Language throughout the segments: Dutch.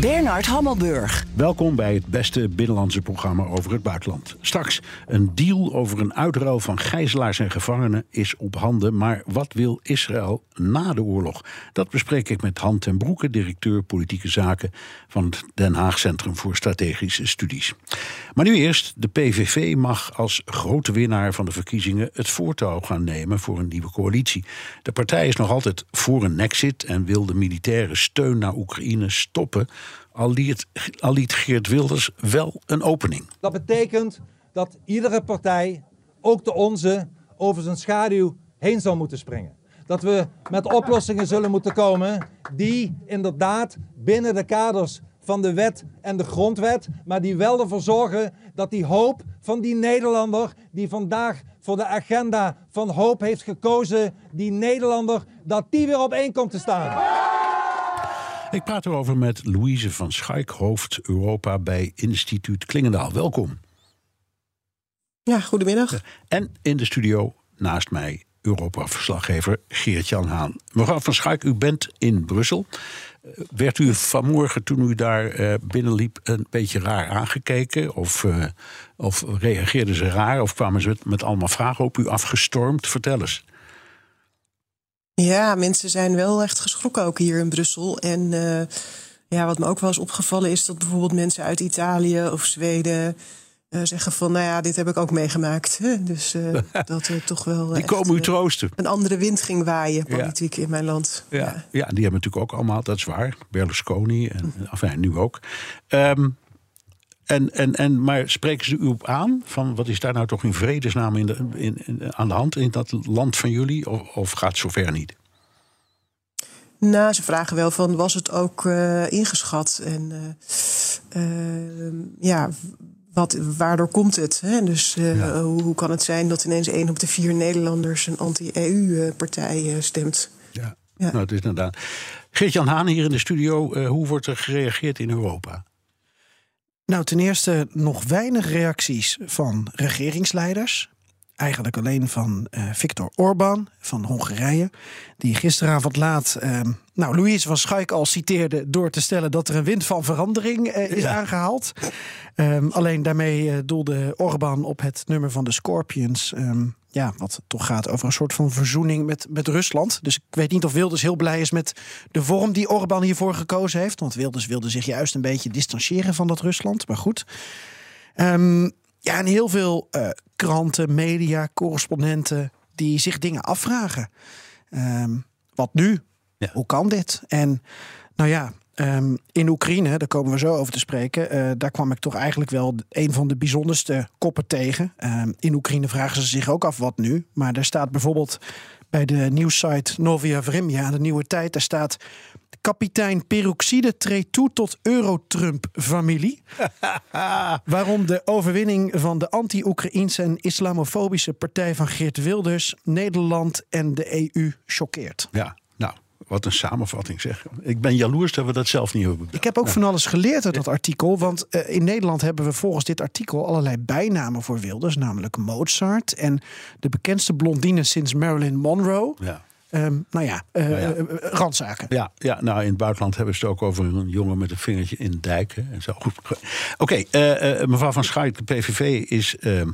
Bernard Hammelburg. Welkom bij het beste binnenlandse programma over het buitenland. Straks een deal over een uitruil van gijzelaars en gevangenen is op handen. Maar wat wil Israël na de oorlog? Dat bespreek ik met Han ten Broeke, directeur politieke zaken van het Den Haag Centrum voor Strategische Studies. Maar nu eerst, de PVV mag als grote winnaar van de verkiezingen het voortouw gaan nemen voor een nieuwe coalitie. De partij is nog altijd voor een exit en wil de militaire steun naar Oekraïne stoppen al liet, Geert Wilders wel een opening. Dat betekent dat iedere partij, ook de onze, over zijn schaduw heen zal moeten springen. Dat we met oplossingen zullen moeten komen die inderdaad binnen de kaders van de wet en de grondwet, maar die wel ervoor zorgen dat die hoop van die Nederlander die vandaag voor de agenda van hoop heeft gekozen, die Nederlander, dat die weer op één komt te staan. Ik praat erover met Louise van Schaik, hoofd Europa bij Instituut Klingendaal. Welkom. Ja, goedemiddag. En in de studio naast mij Europa-verslaggever Geert-Jan Haan. Mevrouw van Schaik, u bent in Brussel. Eh, werd u vanmorgen toen u daar uh, binnenliep een beetje raar aangekeken? Of, uh, of reageerden ze raar? Of kwamen ze met, met allemaal vragen op u afgestormd? Vertel eens. Ja, mensen zijn wel echt geschrokken ook hier in Brussel. En uh, ja, wat me ook wel eens opgevallen is dat bijvoorbeeld mensen uit Italië of Zweden uh, zeggen van, nou ja, dit heb ik ook meegemaakt. Hè? Dus uh, dat er toch wel. Die komen u troosten. Een andere wind ging waaien, politiek ja. in mijn land. Ja. ja. Ja. die hebben natuurlijk ook allemaal, dat is waar. Berlusconi en enfin, nu ook. Um, en, en, en, maar spreken ze u op aan? Van wat is daar nou toch in vredesnaam in de, in, in, aan de hand in dat land van jullie? Of, of gaat het zover niet? Nou, ze vragen wel van was het ook uh, ingeschat? En uh, uh, ja, wat, waardoor komt het? Hè? Dus ja. hoe, hoe, kan het zijn dat ineens één op de vier Nederlanders een anti-EU-partij stemt? Ja. ja, nou, het is inderdaad. Geert-Jan Haan hier in de studio. hoe wordt er gereageerd in Europa? Nou, ten eerste nog weinig reacties van regeringsleiders. Eigenlijk alleen van uh, Viktor Orbán van Hongarije. Die gisteravond laat, uh, nou, Louise van Schuik al citeerde. door te stellen dat er een wind van verandering uh, is ja. aangehaald. Um, alleen daarmee uh, doelde Orbán op het nummer van de Scorpions. Um, ja, wat toch gaat over een soort van verzoening met, met Rusland. Dus ik weet niet of Wilders heel blij is met de vorm die Orbán hiervoor gekozen heeft. Want Wilders wilde zich juist een beetje distancieren van dat Rusland. Maar goed. Um, ja, en heel veel uh, kranten, media, correspondenten die zich dingen afvragen. Um, wat nu? Ja. Hoe kan dit? En nou ja, Um, in Oekraïne, daar komen we zo over te spreken. Uh, daar kwam ik toch eigenlijk wel een van de bijzonderste koppen tegen. Um, in Oekraïne vragen ze zich ook af wat nu. Maar daar staat bijvoorbeeld bij de nieuwssite Novia Vremja, de nieuwe tijd, daar staat. Kapitein Peroxide treedt toe tot Eurotrump-familie. Waarom de overwinning van de anti-Oekraïnse en islamofobische partij van Geert Wilders Nederland en de EU choqueert. Ja, wat een samenvatting zeg. Ik ben jaloers dat we dat zelf niet hebben. Ik heb ook van alles geleerd uit dat artikel. Want uh, in Nederland hebben we volgens dit artikel allerlei bijnamen voor Wilders. Namelijk Mozart en de bekendste blondine sinds Marilyn Monroe. Ja. Um, nou ja, uh, nou ja. randzaken. Ja, ja, nou in het buitenland hebben ze het ook over een jongen met een vingertje in dijken. En zo. Oké, okay, uh, mevrouw van Schaik, de PVV is ehm,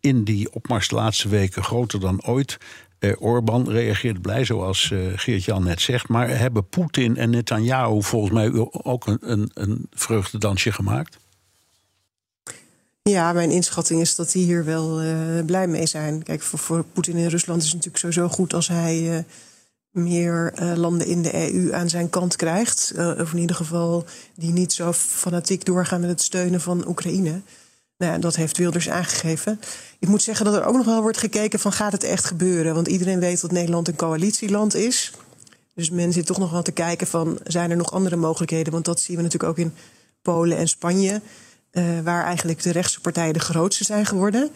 in die opmars de laatste weken groter dan ooit. Uh, Orbán reageert blij, zoals uh, Geert-Jan net zegt. Maar hebben Poetin en Netanyahu volgens mij ook een, een, een vreugdedansje gemaakt? Ja, mijn inschatting is dat die hier wel uh, blij mee zijn. Kijk, voor, voor Poetin in Rusland is het natuurlijk sowieso goed als hij meer landen in de EU aan zijn kant krijgt. of in ieder geval die niet zo fanatiek doorgaan met het steunen van Oekraïne. Dat heeft Wilders aangegeven. Ik moet zeggen dat er ook nog wel wordt gekeken van gaat het echt gebeuren? Want iedereen weet dat Nederland een coalitieland is. Dus men zit toch nog wel te kijken van, zijn er nog andere mogelijkheden? Want dat zien we natuurlijk ook in Polen en Spanje, uh, waar eigenlijk de rechtse partijen de grootste zijn geworden.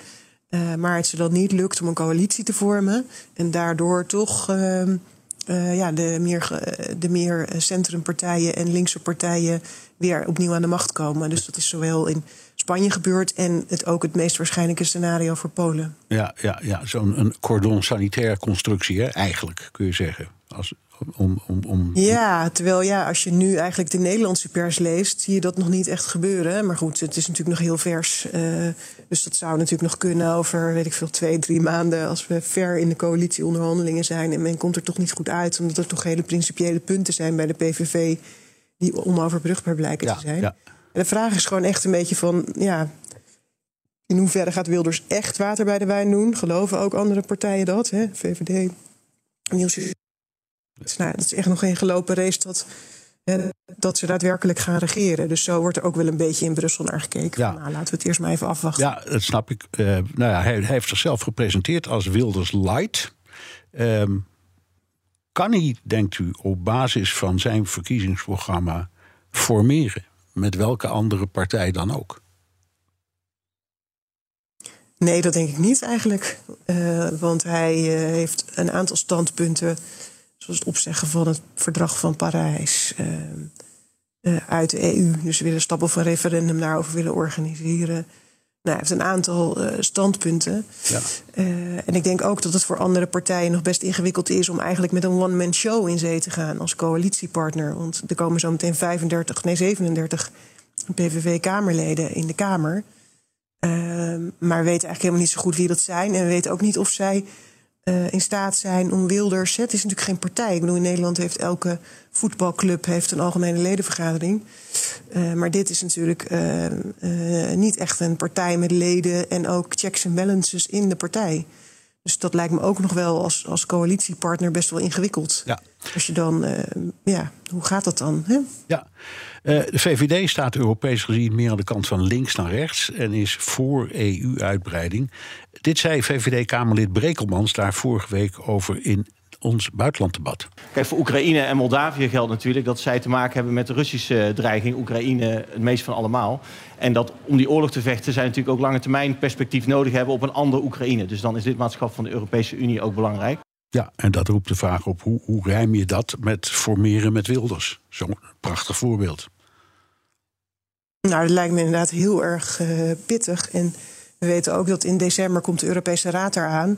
Uh, maar het ze dan niet lukt om een coalitie te vormen. En daardoor toch uh, ja, de, meer, de meer centrumpartijen en linkse partijen weer opnieuw aan de macht komen. Dus dat is zowel in Spanje gebeurd en het ook het meest waarschijnlijke scenario voor Polen. Ja, ja, ja zo'n cordon sanitaire constructie, hè, eigenlijk kun je zeggen. Als, om, om, om... Ja, terwijl ja, als je nu eigenlijk de Nederlandse pers leest, zie je dat nog niet echt gebeuren. Maar goed, het is natuurlijk nog heel vers. Uh, dus dat zou natuurlijk nog kunnen over, weet ik veel, twee, drie maanden. Als we ver in de coalitieonderhandelingen zijn en men komt er toch niet goed uit, omdat er toch hele principiële punten zijn bij de PVV die onoverbrugbaar blijken te zijn. Ja. De vraag is gewoon echt een beetje van, ja, in hoeverre gaat Wilders echt water bij de wijn doen? Geloven ook andere partijen dat? Hè? VVD, Niels dus nou, dat is echt nog geen gelopen race dat, dat ze daadwerkelijk gaan regeren. Dus zo wordt er ook wel een beetje in Brussel naar gekeken. Ja. nou, laten we het eerst maar even afwachten. Ja, dat snap ik. Uh, nou ja, hij, heeft zichzelf gepresenteerd als Wilders Light. Um, kan hij, denkt u, op basis van zijn verkiezingsprogramma formeren? Met welke andere partij dan ook? Nee, dat denk ik niet eigenlijk. Uh, want hij uh, heeft een aantal standpunten zoals het opzeggen van het verdrag van Parijs uh, uit de EU. Dus willen stappen of een referendum daarover willen organiseren. Nou, hij heeft een aantal uh, standpunten. Ja. en ik denk ook dat het voor andere partijen nog best ingewikkeld is om eigenlijk met een one-man show in zee te gaan als coalitiepartner. Want er komen zo meteen 35, nee 37 PVV-Kamerleden in de Kamer. maar weten eigenlijk helemaal niet zo goed wie dat zijn. En weten ook niet of zij uh, in staat zijn om Wilders. Het is natuurlijk geen partij. Ik bedoel, in Nederland heeft elke voetbalclub heeft een algemene ledenvergadering. Uh, maar dit is natuurlijk uh, niet echt een partij met leden en ook checks en balances in de partij. Dus dat lijkt me ook nog wel als, als coalitiepartner best wel ingewikkeld. Ja. Als je dan, ja, hoe gaat dat dan? Hè? Ja, de VVD staat Europees gezien meer aan de kant van links naar rechts en is voor EU-uitbreiding. Dit zei VVD-Kamerlid Brekelmans daar vorige week over in ons buitenlanddebat. Kijk, voor Oekraïne en Moldavië geldt natuurlijk dat zij te maken hebben met de Russische dreiging. Oekraïne het meest van allemaal. En dat om die oorlog te vechten zij natuurlijk ook lange termijn perspectief nodig hebben op een ander Oekraïne. Dus dan is lidmaatschap van de Europese Unie ook belangrijk. Ja, en dat roept de vraag op hoe, hoe rijm je dat met formeren met Wilders? Zo'n prachtig voorbeeld. Nou, dat lijkt me inderdaad heel erg uh, pittig. En we weten ook dat in december komt de Europese Raad eraan.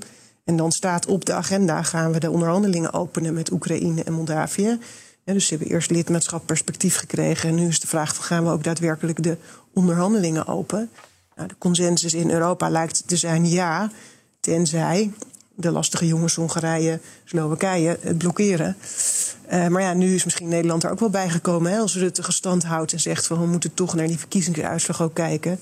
En dan staat op de agenda gaan we de onderhandelingen openen met Oekraïne en Moldavië. dus ze hebben eerst lidmaatschap perspectief gekregen. En nu is de vraag: gaan we ook daadwerkelijk de onderhandelingen open? Nou, de consensus in Europa lijkt te zijn ja, tenzij de lastige jongens Hongarije, Slowakije het blokkeren. Uh, maar ja, nu is misschien Nederland er ook wel bij gekomen. Hè, als Rutte gestand houdt en zegt van we moeten toch naar die verkiezingsuitslag ook kijken.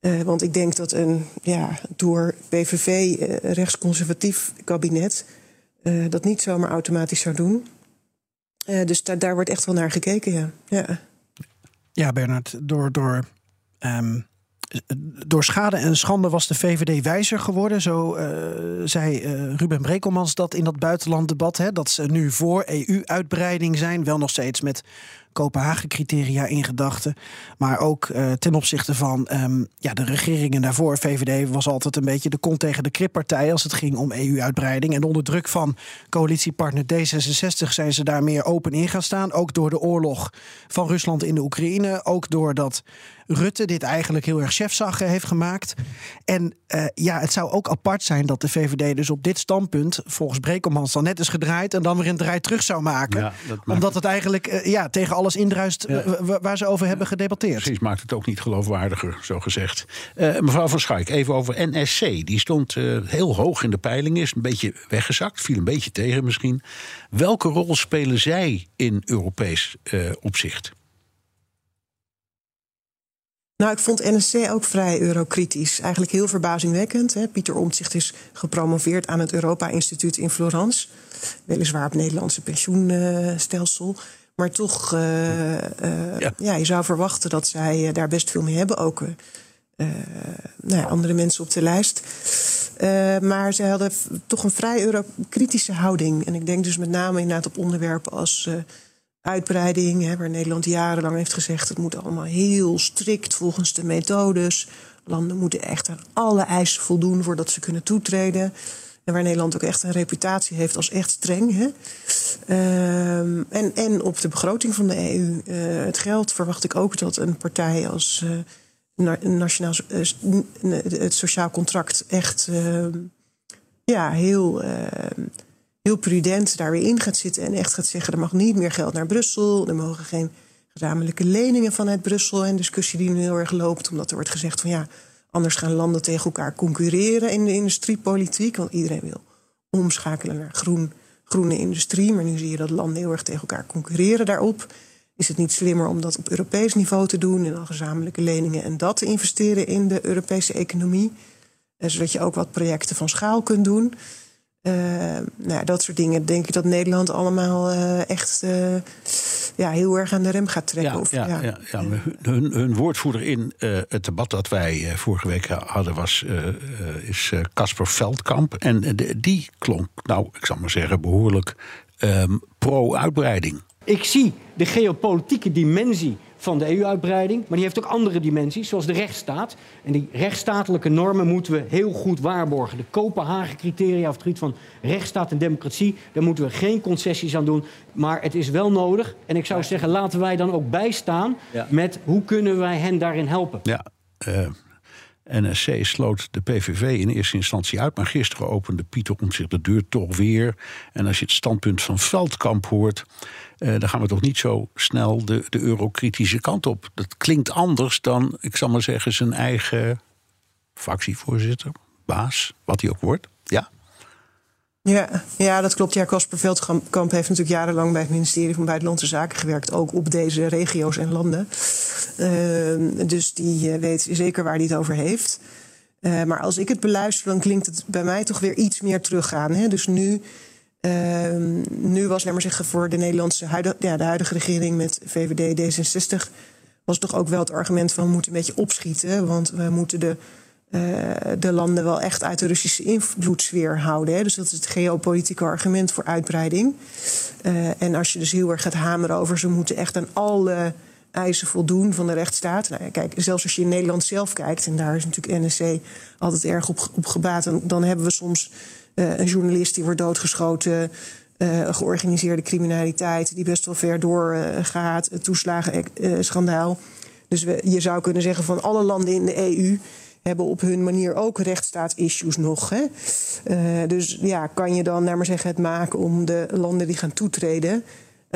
Uh, want ik denk dat een ja, door PVV eh, rechtsconservatief kabinet uh, dat niet zomaar automatisch zou doen. dus da daar wordt echt wel naar gekeken, ja. Ja, ja Bernard, door, door um, door schade en schande was de VVD wijzer geworden. Zo zei Ruben Brekelmans dat in dat buitenlanddebat. Hè, dat ze nu voor EU-uitbreiding zijn. Wel nog steeds met Kopenhagen-criteria in gedachten. Maar ook uh, ten opzichte van um, ja, de regeringen daarvoor. VVD was altijd een beetje de kont tegen de krippartij als het ging om EU-uitbreiding. En onder druk van coalitiepartner D66 zijn ze daar meer open in gaan staan. Ook door de oorlog van Rusland in de Oekraïne. Ook doordat Rutte dit eigenlijk heel erg chefzaggen heeft gemaakt. En uh, ja, het zou ook apart zijn dat de VVD dus op dit standpunt, volgens Brekelmans, dan net is gedraaid en dan weer een draai terug zou maken. Ja, Omdat het eigenlijk uh, ja, tegen alles indruist ja. waar ze over hebben gedebatteerd. Precies, maakt het ook niet geloofwaardiger, zo gezegd. Uh, mevrouw van Schaik, even over NSC. Die stond heel hoog in de peiling, is een beetje weggezakt, viel een beetje tegen misschien. Welke rol spelen zij in Europees opzicht? Nou, ik vond NSC ook vrij eurokritisch. Eigenlijk heel verbazingwekkend. Hè. Pieter Omtzigt is gepromoveerd aan het Europa-instituut in Florence. Weliswaar op het Nederlandse pensioenstelsel. Maar toch, uh, uh, ja. ja. je zou verwachten dat zij daar best veel mee hebben. Ook nou ja, andere mensen op de lijst. Maar ze hadden toch een vrij eurokritische houding. En ik denk dus met name inderdaad op onderwerpen als uitbreiding, hè, waar Nederland jarenlang heeft gezegd: het moet allemaal heel strikt volgens de methodes. Landen moeten echt aan alle eisen voldoen voordat ze kunnen toetreden. Waar Nederland ook echt een reputatie heeft als echt streng. Hè. Uh, en, en op de begroting van de EU. Uh, het geld verwacht ik ook dat een partij als nationaal, het sociaal contract echt ja, heel, heel prudent daar weer in gaat zitten. En echt gaat zeggen: er mag niet meer geld naar Brussel. Er mogen geen gezamenlijke leningen vanuit Brussel. En discussie die nu heel erg loopt, omdat er wordt gezegd van ja. Anders gaan landen tegen elkaar concurreren in de industriepolitiek. Want iedereen wil omschakelen naar groen, groene industrie. Maar nu zie je dat landen heel erg tegen elkaar concurreren daarop. Is het niet slimmer om dat op Europees niveau te doen en dan gezamenlijke leningen en dat te investeren in de Europese economie? Eh, zodat je ook wat projecten van schaal kunt doen. Uh, nou, dat soort dingen denk ik dat Nederland allemaal uh, echt uh, ja, heel erg aan de rem gaat trekken. Ja, of, ja, ja. ja, hun, hun, woordvoerder in het debat dat wij vorige week hadden was is Casper Veldkamp. En die klonk, nou, ik zal maar zeggen, behoorlijk um, pro-uitbreiding. Ik zie de geopolitieke dimensie van de EU-uitbreiding, maar die heeft ook andere dimensies, zoals de rechtsstaat. En die rechtsstatelijke normen moeten we heel goed waarborgen. De Kopenhagen-criteria of het gebied van rechtsstaat en democratie, daar moeten we geen concessies aan doen. Maar het is wel nodig. En ik zou zeggen, laten wij dan ook bijstaan ja. met hoe kunnen wij hen daarin helpen. Ja, uh... NSC sloot de PVV in eerste instantie uit. Maar gisteren opende Pieter om zich de deur toch weer. En als je het standpunt van Veldkamp hoort. Uh, dan gaan we toch niet zo snel de, de eurokritische kant op. Dat klinkt anders dan, ik zal maar zeggen, zijn eigen fractievoorzitter, baas, wat hij ook wordt. Ja. Ja, ja, dat klopt. Ja, Casper Veldkamp heeft natuurlijk jarenlang bij het ministerie van Buitenlandse Zaken gewerkt, ook op deze regio's en landen. Uh, dus die weet zeker waar hij het over heeft. Uh, maar als ik het beluister, dan klinkt het bij mij toch weer iets meer teruggaan. Hè? Dus nu, uh, nu was, maar zeggen, voor de Nederlandse huidige, ja, de huidige regering met VVD D66, was toch ook wel het argument van we moeten een beetje opschieten. Want we moeten de uh, de landen wel echt uit de Russische invloedssfeer houden. Hè. Dus dat is het geopolitieke argument voor uitbreiding. Uh, en als je dus heel erg gaat hameren over ze moeten echt aan alle eisen voldoen van de rechtsstaat. Nou, ja, kijk, zelfs als je in Nederland zelf kijkt, en daar is natuurlijk NSC altijd erg op, op gebaat. Dan hebben we soms uh, een journalist die wordt doodgeschoten. Georganiseerde criminaliteit die best wel ver doorgaat. Uh, toeslagen schandaal. Dus je zou kunnen zeggen van alle landen in de EU hebben op hun manier ook rechtsstaatsissues nog. Hè? Uh, dus ja, kan je dan, naar maar zeggen, het maken om de landen die gaan toetreden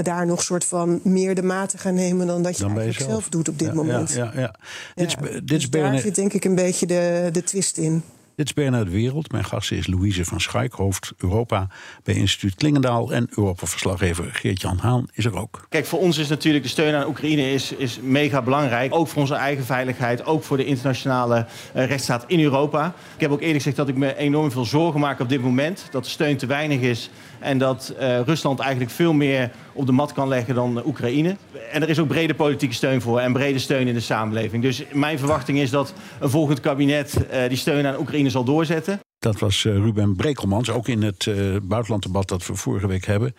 daar nog soort van meer de maat gaan nemen dan dat je, dan eigenlijk zelf. zelf. doet op dit ja, moment. Ja, ja, ja. Dit is, dit dus daar zit denk ik een beetje de, de twist in. Dit is Bernard Wereld. Mijn gast is Louise van Schaik, hoofd Europa bij instituut Klingendaal. En Europa-verslaggever Geert-Jan Haan is er ook. Kijk, voor ons is natuurlijk de steun aan Oekraïne is, is mega belangrijk. Ook voor onze eigen veiligheid, ook voor de internationale uh, rechtsstaat in Europa. Ik heb ook eerlijk gezegd dat ik me enorm veel zorgen maak op dit moment. Dat de steun te weinig is en dat uh, Rusland eigenlijk veel meer op de mat kan leggen dan Oekraïne. En er is ook brede politieke steun voor en brede steun in de samenleving. Dus mijn verwachting is dat een volgend kabinet uh, die steun aan Oekraïne zal doorzetten. Dat was uh, Ruben Brekelmans, ook in het buitenlanddebat dat we vorige week hebben.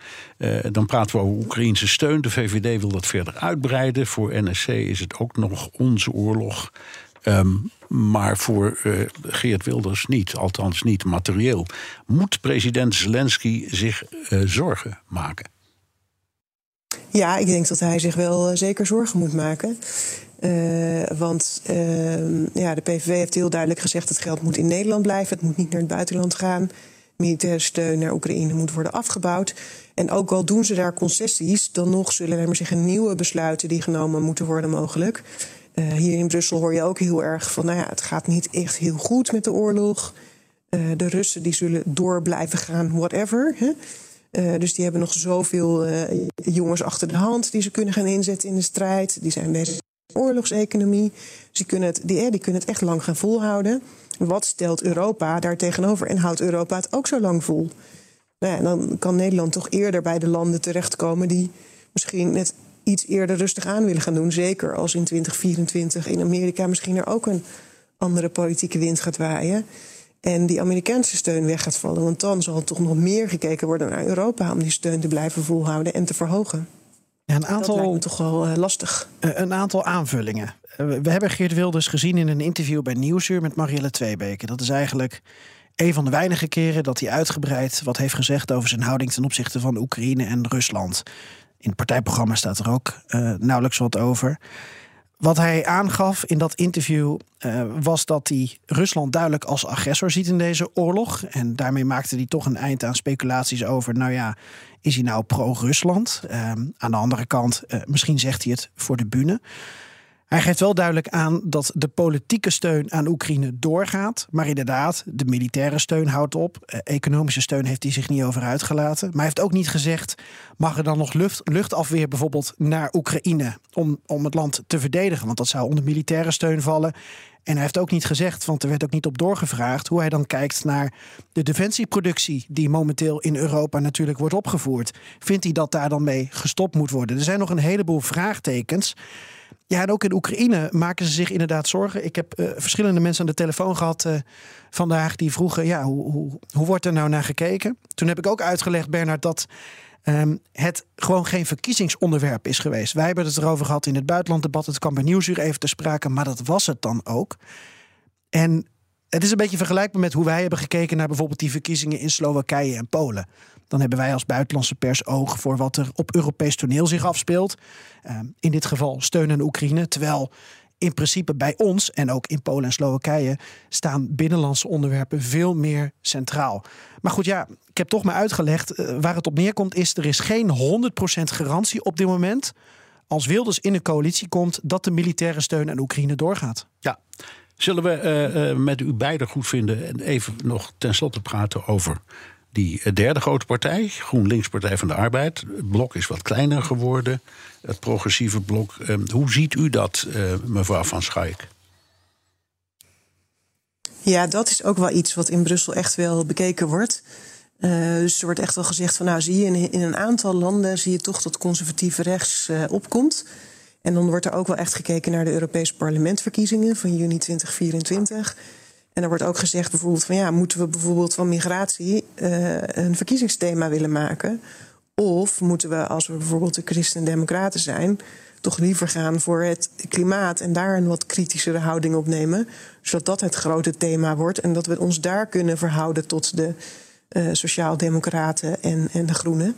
Dan praten we over Oekraïnse steun. De VVD wil dat verder uitbreiden. Voor NSC is het ook nog onze oorlog. Um, maar voor uh, Geert Wilders niet, althans niet materieel. Moet president Zelensky zich uh, zorgen maken? Ja, ik denk dat hij zich wel uh, zeker zorgen moet maken. want ja, de PVV heeft heel duidelijk gezegd: het geld moet in Nederland blijven, het moet niet naar het buitenland gaan. Militaire steun naar Oekraïne moet worden afgebouwd. En ook al doen ze daar concessies, dan nog zullen er zeggen nieuwe besluiten die genomen moeten worden mogelijk. Uh, hier in Brussel hoor je ook heel erg van, nou ja, het gaat niet echt heel goed met de oorlog. Uh, de Russen die zullen door blijven gaan, whatever. Hè? Uh, dus die hebben nog zoveel jongens achter de hand die ze kunnen gaan inzetten in de strijd. Die zijn bezig met oorlogseconomie. Dus die kunnen, het, die, die kunnen het echt lang gaan volhouden. Wat stelt Europa daar tegenover en houdt Europa het ook zo lang vol? Nou ja, dan kan Nederland toch eerder bij de landen terechtkomen die misschien net iets eerder rustig aan willen gaan doen. Zeker als in 2024 in Amerika misschien er ook een andere politieke wind gaat waaien. En die Amerikaanse steun weg gaat vallen. Want dan zal toch nog meer gekeken worden naar Europa om die steun te blijven volhouden en te verhogen. Ja, een Dat lijkt aantal, me toch wel eh, lastig. eh, een aantal aanvullingen. Eh, we hebben Geert Wilders gezien in een interview bij Nieuwsuur met Marielle Tweebeke. Dat is eigenlijk een van de weinige keren dat hij uitgebreid wat heeft gezegd over zijn houding ten opzichte van Oekraïne en Rusland. In het partijprogramma staat er ook eh, nauwelijks wat over. Wat hij aangaf in dat interview eh, was dat hij Rusland duidelijk als agressor ziet in deze oorlog. En daarmee maakte hij toch een eind aan speculaties over, nou ja, is hij nou pro-Rusland? Eh, aan de andere kant, eh, misschien zegt hij het voor de bühne. Hij geeft wel duidelijk aan dat de politieke steun aan Oekraïne doorgaat. Maar inderdaad, de militaire steun houdt op. Eh, Economische steun heeft hij zich niet over uitgelaten. Maar hij heeft ook niet gezegd: mag er dan nog lucht, luchtafweer bijvoorbeeld naar Oekraïne om, om het land te verdedigen? Want dat zou onder militaire steun vallen. En hij heeft ook niet gezegd, want er werd ook niet op doorgevraagd, hoe hij dan kijkt naar de defensieproductie die momenteel in Europa natuurlijk wordt opgevoerd. Vindt hij dat daar dan mee gestopt moet worden? Er zijn nog een heleboel vraagtekens. Ja, en ook in Oekraïne maken ze zich inderdaad zorgen. Ik heb eh, verschillende mensen aan de telefoon gehad eh, vandaag die vroegen: ja, hoe, hoe, hoe wordt er nou naar gekeken? Toen heb ik ook uitgelegd, Bernard, dat ehm, het gewoon geen verkiezingsonderwerp is geweest. Wij hebben het erover gehad in het buitenlanddebat. Het kwam bij Nieuwsuur even te sprake, maar dat was het dan ook. En het is een beetje vergelijkbaar met hoe wij hebben gekeken naar bijvoorbeeld die verkiezingen in Slowakije en Polen. Dan hebben wij als buitenlandse pers oog voor wat er op Europees toneel zich afspeelt. Ehm, in dit geval steun aan Oekraïne. Terwijl in principe bij ons en ook in Polen en Slowakije staan binnenlandse onderwerpen veel meer centraal. Maar goed, ja, ik heb toch maar uitgelegd eh, waar het op neerkomt is er is geen 100% garantie op dit moment als Wilders in de coalitie komt dat de militaire steun aan Oekraïne doorgaat. Ja. Zullen we eh, eh, met u beiden goed vinden en even nog tenslotte praten over die eh, derde grote partij, GroenLinks Partij van de Arbeid. Het blok is wat kleiner geworden, het progressieve blok. Eh, hoe ziet u dat, eh, mevrouw Van Schaik? Ja, dat is ook wel iets wat in Brussel echt wel bekeken wordt. Uh, dus er wordt echt wel gezegd van nou zie je in, in een aantal landen zie je toch dat conservatieve rechts opkomt. En dan wordt er ook wel echt gekeken naar de Europese parlementverkiezingen van juni 2024. En er wordt ook gezegd bijvoorbeeld van ja, moeten we bijvoorbeeld van migratie uh, een verkiezingsthema willen maken? Of moeten we, als we bijvoorbeeld de Christen-Democraten zijn, toch liever gaan voor het klimaat en daar een wat kritischere houding op nemen, zodat dat het grote thema wordt en dat we ons daar kunnen verhouden tot de uh, Sociaal-Democraten en, en de Groenen.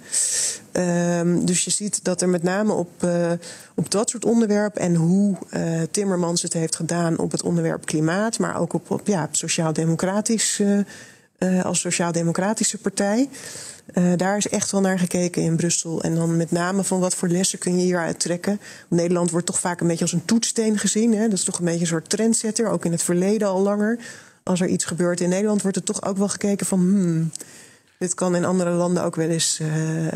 Um, dus je ziet dat er met name op, uh, op dat soort onderwerpen en hoe uh, Timmermans het heeft gedaan op het onderwerp klimaat, maar ook op, op ja, sociaal-democratisch, als sociaal-democratische partij. Daar is echt wel naar gekeken in Brussel. En dan met name van wat voor lessen kun je hieruit trekken. Nederland wordt toch vaak een beetje als een toetssteen gezien. Hè? Dat is toch een beetje een soort trendsetter, ook in het verleden al langer. Als er iets gebeurt in Nederland, wordt er toch ook wel gekeken van. Hmm, dit kan in andere landen ook wel eens uh, uh,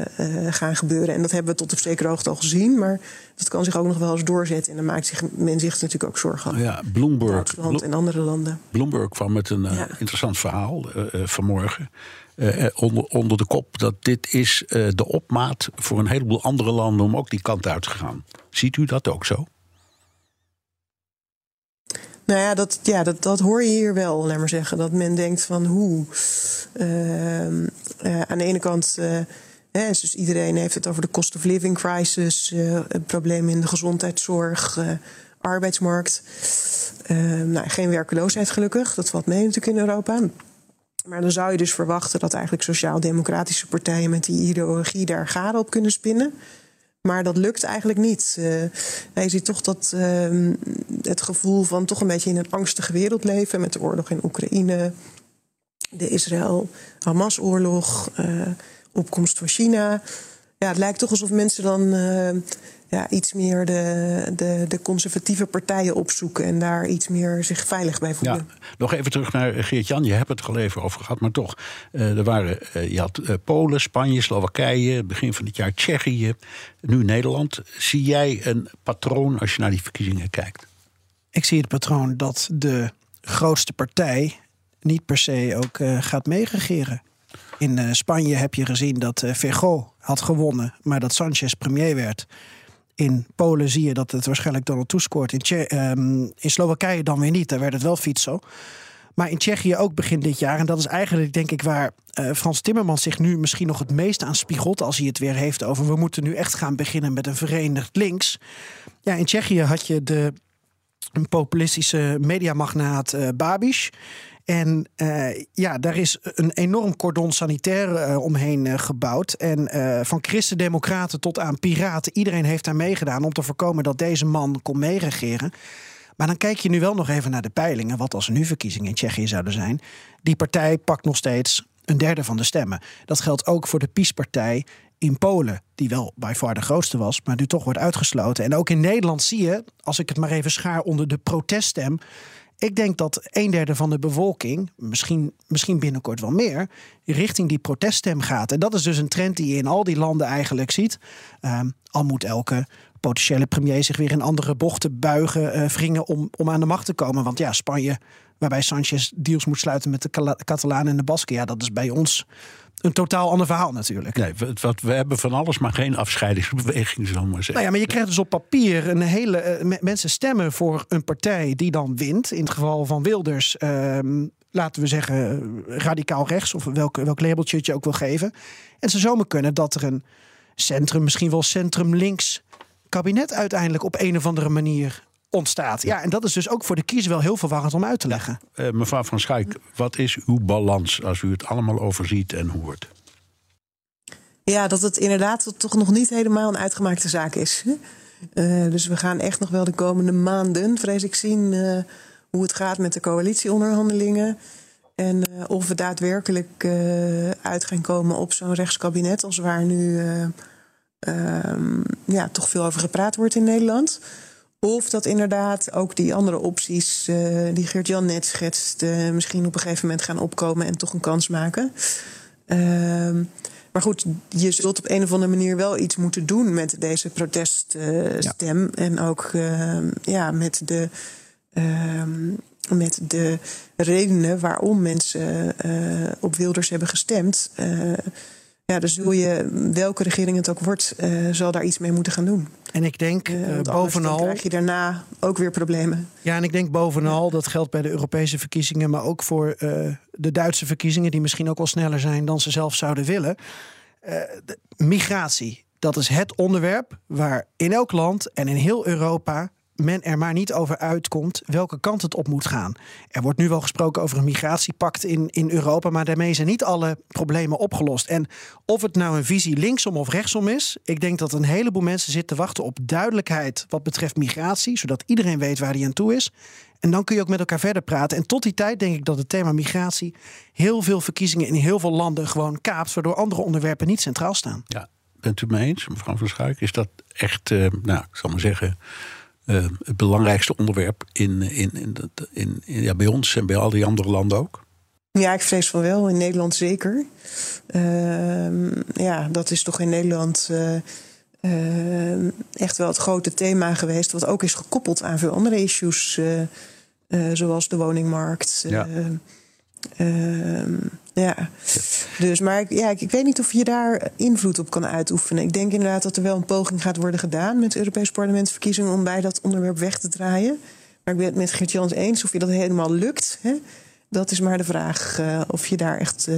gaan gebeuren. En dat hebben we tot op zekere hoogte al gezien. Maar dat kan zich ook nog wel eens doorzetten. En dan maakt zich, men zich natuurlijk ook zorgen. Ja, Bloomberg. Duitsland en andere landen. Bloomberg kwam met een ja. interessant verhaal vanmorgen. Onder, onder de kop dat dit is de opmaat voor een heleboel andere landen om ook die kant uit te gaan. Ziet u dat ook zo? Nou ja, dat, ja dat, dat hoor je hier wel, laat maar zeggen. Dat men denkt van hoe. Uh, aan de ene kant. Hè, dus iedereen heeft het over de cost of living crisis, problemen in de gezondheidszorg, arbeidsmarkt. nou, geen werkeloosheid gelukkig, dat valt mee natuurlijk in Europa. Maar dan zou je dus verwachten dat eigenlijk sociaal-democratische partijen met die ideologie daar garen op kunnen spinnen. Maar dat lukt eigenlijk niet. Uh, je ziet toch dat uh, het gevoel van toch een beetje in een angstige wereld leven met de oorlog in Oekraïne, de Israël-Hamas-oorlog, uh, opkomst van China. Ja, het lijkt toch alsof mensen dan ja, iets meer de, de, de conservatieve partijen opzoeken en daar iets meer zich veilig bij voelen. Ja, nog even terug naar Geert-Jan. Je hebt het er al even over gehad, maar toch. Uh, er waren, uh, je had uh, Polen, Spanje, Slowakije, begin van het jaar Tsjechië, nu Nederland. Zie jij een patroon als je naar die verkiezingen kijkt? Ik zie het patroon dat de grootste partij niet per se ook gaat meeregeren. In Spanje heb je gezien dat Vergo had gewonnen, maar dat Sanchez premier werd. In Polen zie je dat het waarschijnlijk Donald Tusk scoort. In, ehm, in Slowakije dan weer niet, daar werd het wel Fico. Maar in Tsjechië ook begin dit jaar. En dat is eigenlijk denk ik waar eh, Frans Timmermans zich nu misschien nog het meest aan spiegelt. Als hij het weer heeft over we moeten nu echt gaan beginnen met een verenigd links. Ja, in Tsjechië had je de een populistische mediamagnaat eh Babiš. En eh, ja, daar is een enorm cordon sanitair eh, omheen eh, gebouwd. En van christendemocraten tot aan piraten, iedereen heeft daar meegedaan om te voorkomen dat deze man kon meeregeren. Maar dan kijk je nu wel nog even naar de peilingen. Wat als er nu verkiezingen in Tsjechië zouden zijn. Die partij pakt nog steeds een derde van de stemmen. Dat geldt ook voor de PiS-partij in Polen. Die wel bij far de grootste was, maar nu toch wordt uitgesloten. En ook in Nederland zie je, als ik het maar even schaar onder de proteststem. Ik denk dat een derde van de bevolking, misschien, misschien binnenkort wel meer, richting die proteststem gaat. En dat is dus een trend die je in al die landen eigenlijk ziet. Ehm, al moet elke potentiële premier zich weer in andere bochten buigen, eh, wringen om, om aan de macht te komen. Want ja, Spanje, waarbij Sanchez deals moet sluiten met de Catalanen en de Basken, ja, dat is bij ons een totaal ander verhaal natuurlijk. Nee, wat, we hebben van alles, maar geen afscheidingsbeweging, ik maar zeggen. Nou ja, maar je krijgt dus op papier een hele. eh, me- mensen stemmen voor een partij die dan wint. In het geval van Wilders, ehm, laten we zeggen, radicaal rechts, of welk, welk labeltje het je ook wil geven. En zou zomaar kunnen dat er een centrum, misschien wel centrum-links kabinet uiteindelijk op een of andere manier ontstaat. Ja, en dat is dus ook voor de kiezer wel heel verwarrend om uit te leggen. Eh, mevrouw Van Schaik, wat is uw balans als u het allemaal overziet en hoort? Ja, dat het inderdaad toch nog niet helemaal een uitgemaakte zaak is. Eh, dus we gaan echt nog wel de komende maanden, vrees ik, zien eh, hoe het gaat met de coalitieonderhandelingen. En eh, of we daadwerkelijk eh, uit gaan komen op zo'n rechtskabinet als waar nu eh, ehm, ja, toch veel over gepraat wordt in Nederland. Of dat inderdaad ook die andere opties eh, die Geert-Jan net schetst, eh, misschien op een gegeven moment gaan opkomen en toch een kans maken. Ehm, maar goed, je zult op een of andere manier wel iets moeten doen met deze proteststem. En ook ehm, ja, met, de, ehm, met de redenen waarom mensen eh, op Wilders hebben gestemd. Ja, dan zul je, welke regering het ook wordt, eh, zal daar iets mee moeten gaan doen. En ik denk dan bovenal. krijg je daarna ook weer problemen. Ja, en ik denk bovenal, dat geldt bij de Europese verkiezingen, maar ook voor de Duitse verkiezingen, die misschien ook wel sneller zijn dan ze zelf zouden willen. Migratie, dat is het onderwerp waar in elk land en in heel Europa men er maar niet over uitkomt welke kant het op moet gaan. Er wordt nu wel gesproken over een migratiepact in, in Europa, maar daarmee zijn niet alle problemen opgelost. En of het nou een visie linksom of rechtsom is, ik denk dat een heleboel mensen zitten te wachten op duidelijkheid wat betreft migratie, zodat iedereen weet waar die aan toe is. En dan kun je ook met elkaar verder praten. En tot die tijd denk ik dat het thema migratie heel veel verkiezingen in heel veel landen gewoon kaapt, waardoor andere onderwerpen niet centraal staan. Ja, bent u het mee eens, mevrouw Van Schaik? Is dat echt, eh, nou, ik zal maar zeggen, eh, het belangrijkste onderwerp in, in, in, dat- in, in- ja, bij ons en bij al die andere landen ook? Ja, ik vrees van wel. In Nederland zeker. Ehm, ja, dat is toch in Nederland eh, ehm, echt wel het grote thema geweest. Wat ook is gekoppeld aan veel andere issues. eh, eh, zoals de woningmarkt. Ja. Eh, ehm, ja. Dus, maar ik, ja, ik, ik weet niet of je daar invloed op kan uitoefenen. Ik denk inderdaad dat er wel een poging gaat worden gedaan met de Europese parlementsverkiezingen om bij dat onderwerp weg te draaien. Maar ik ben het met Geert-Jans eens of je dat helemaal lukt. Hè? Dat is maar de vraag eh, of je daar echt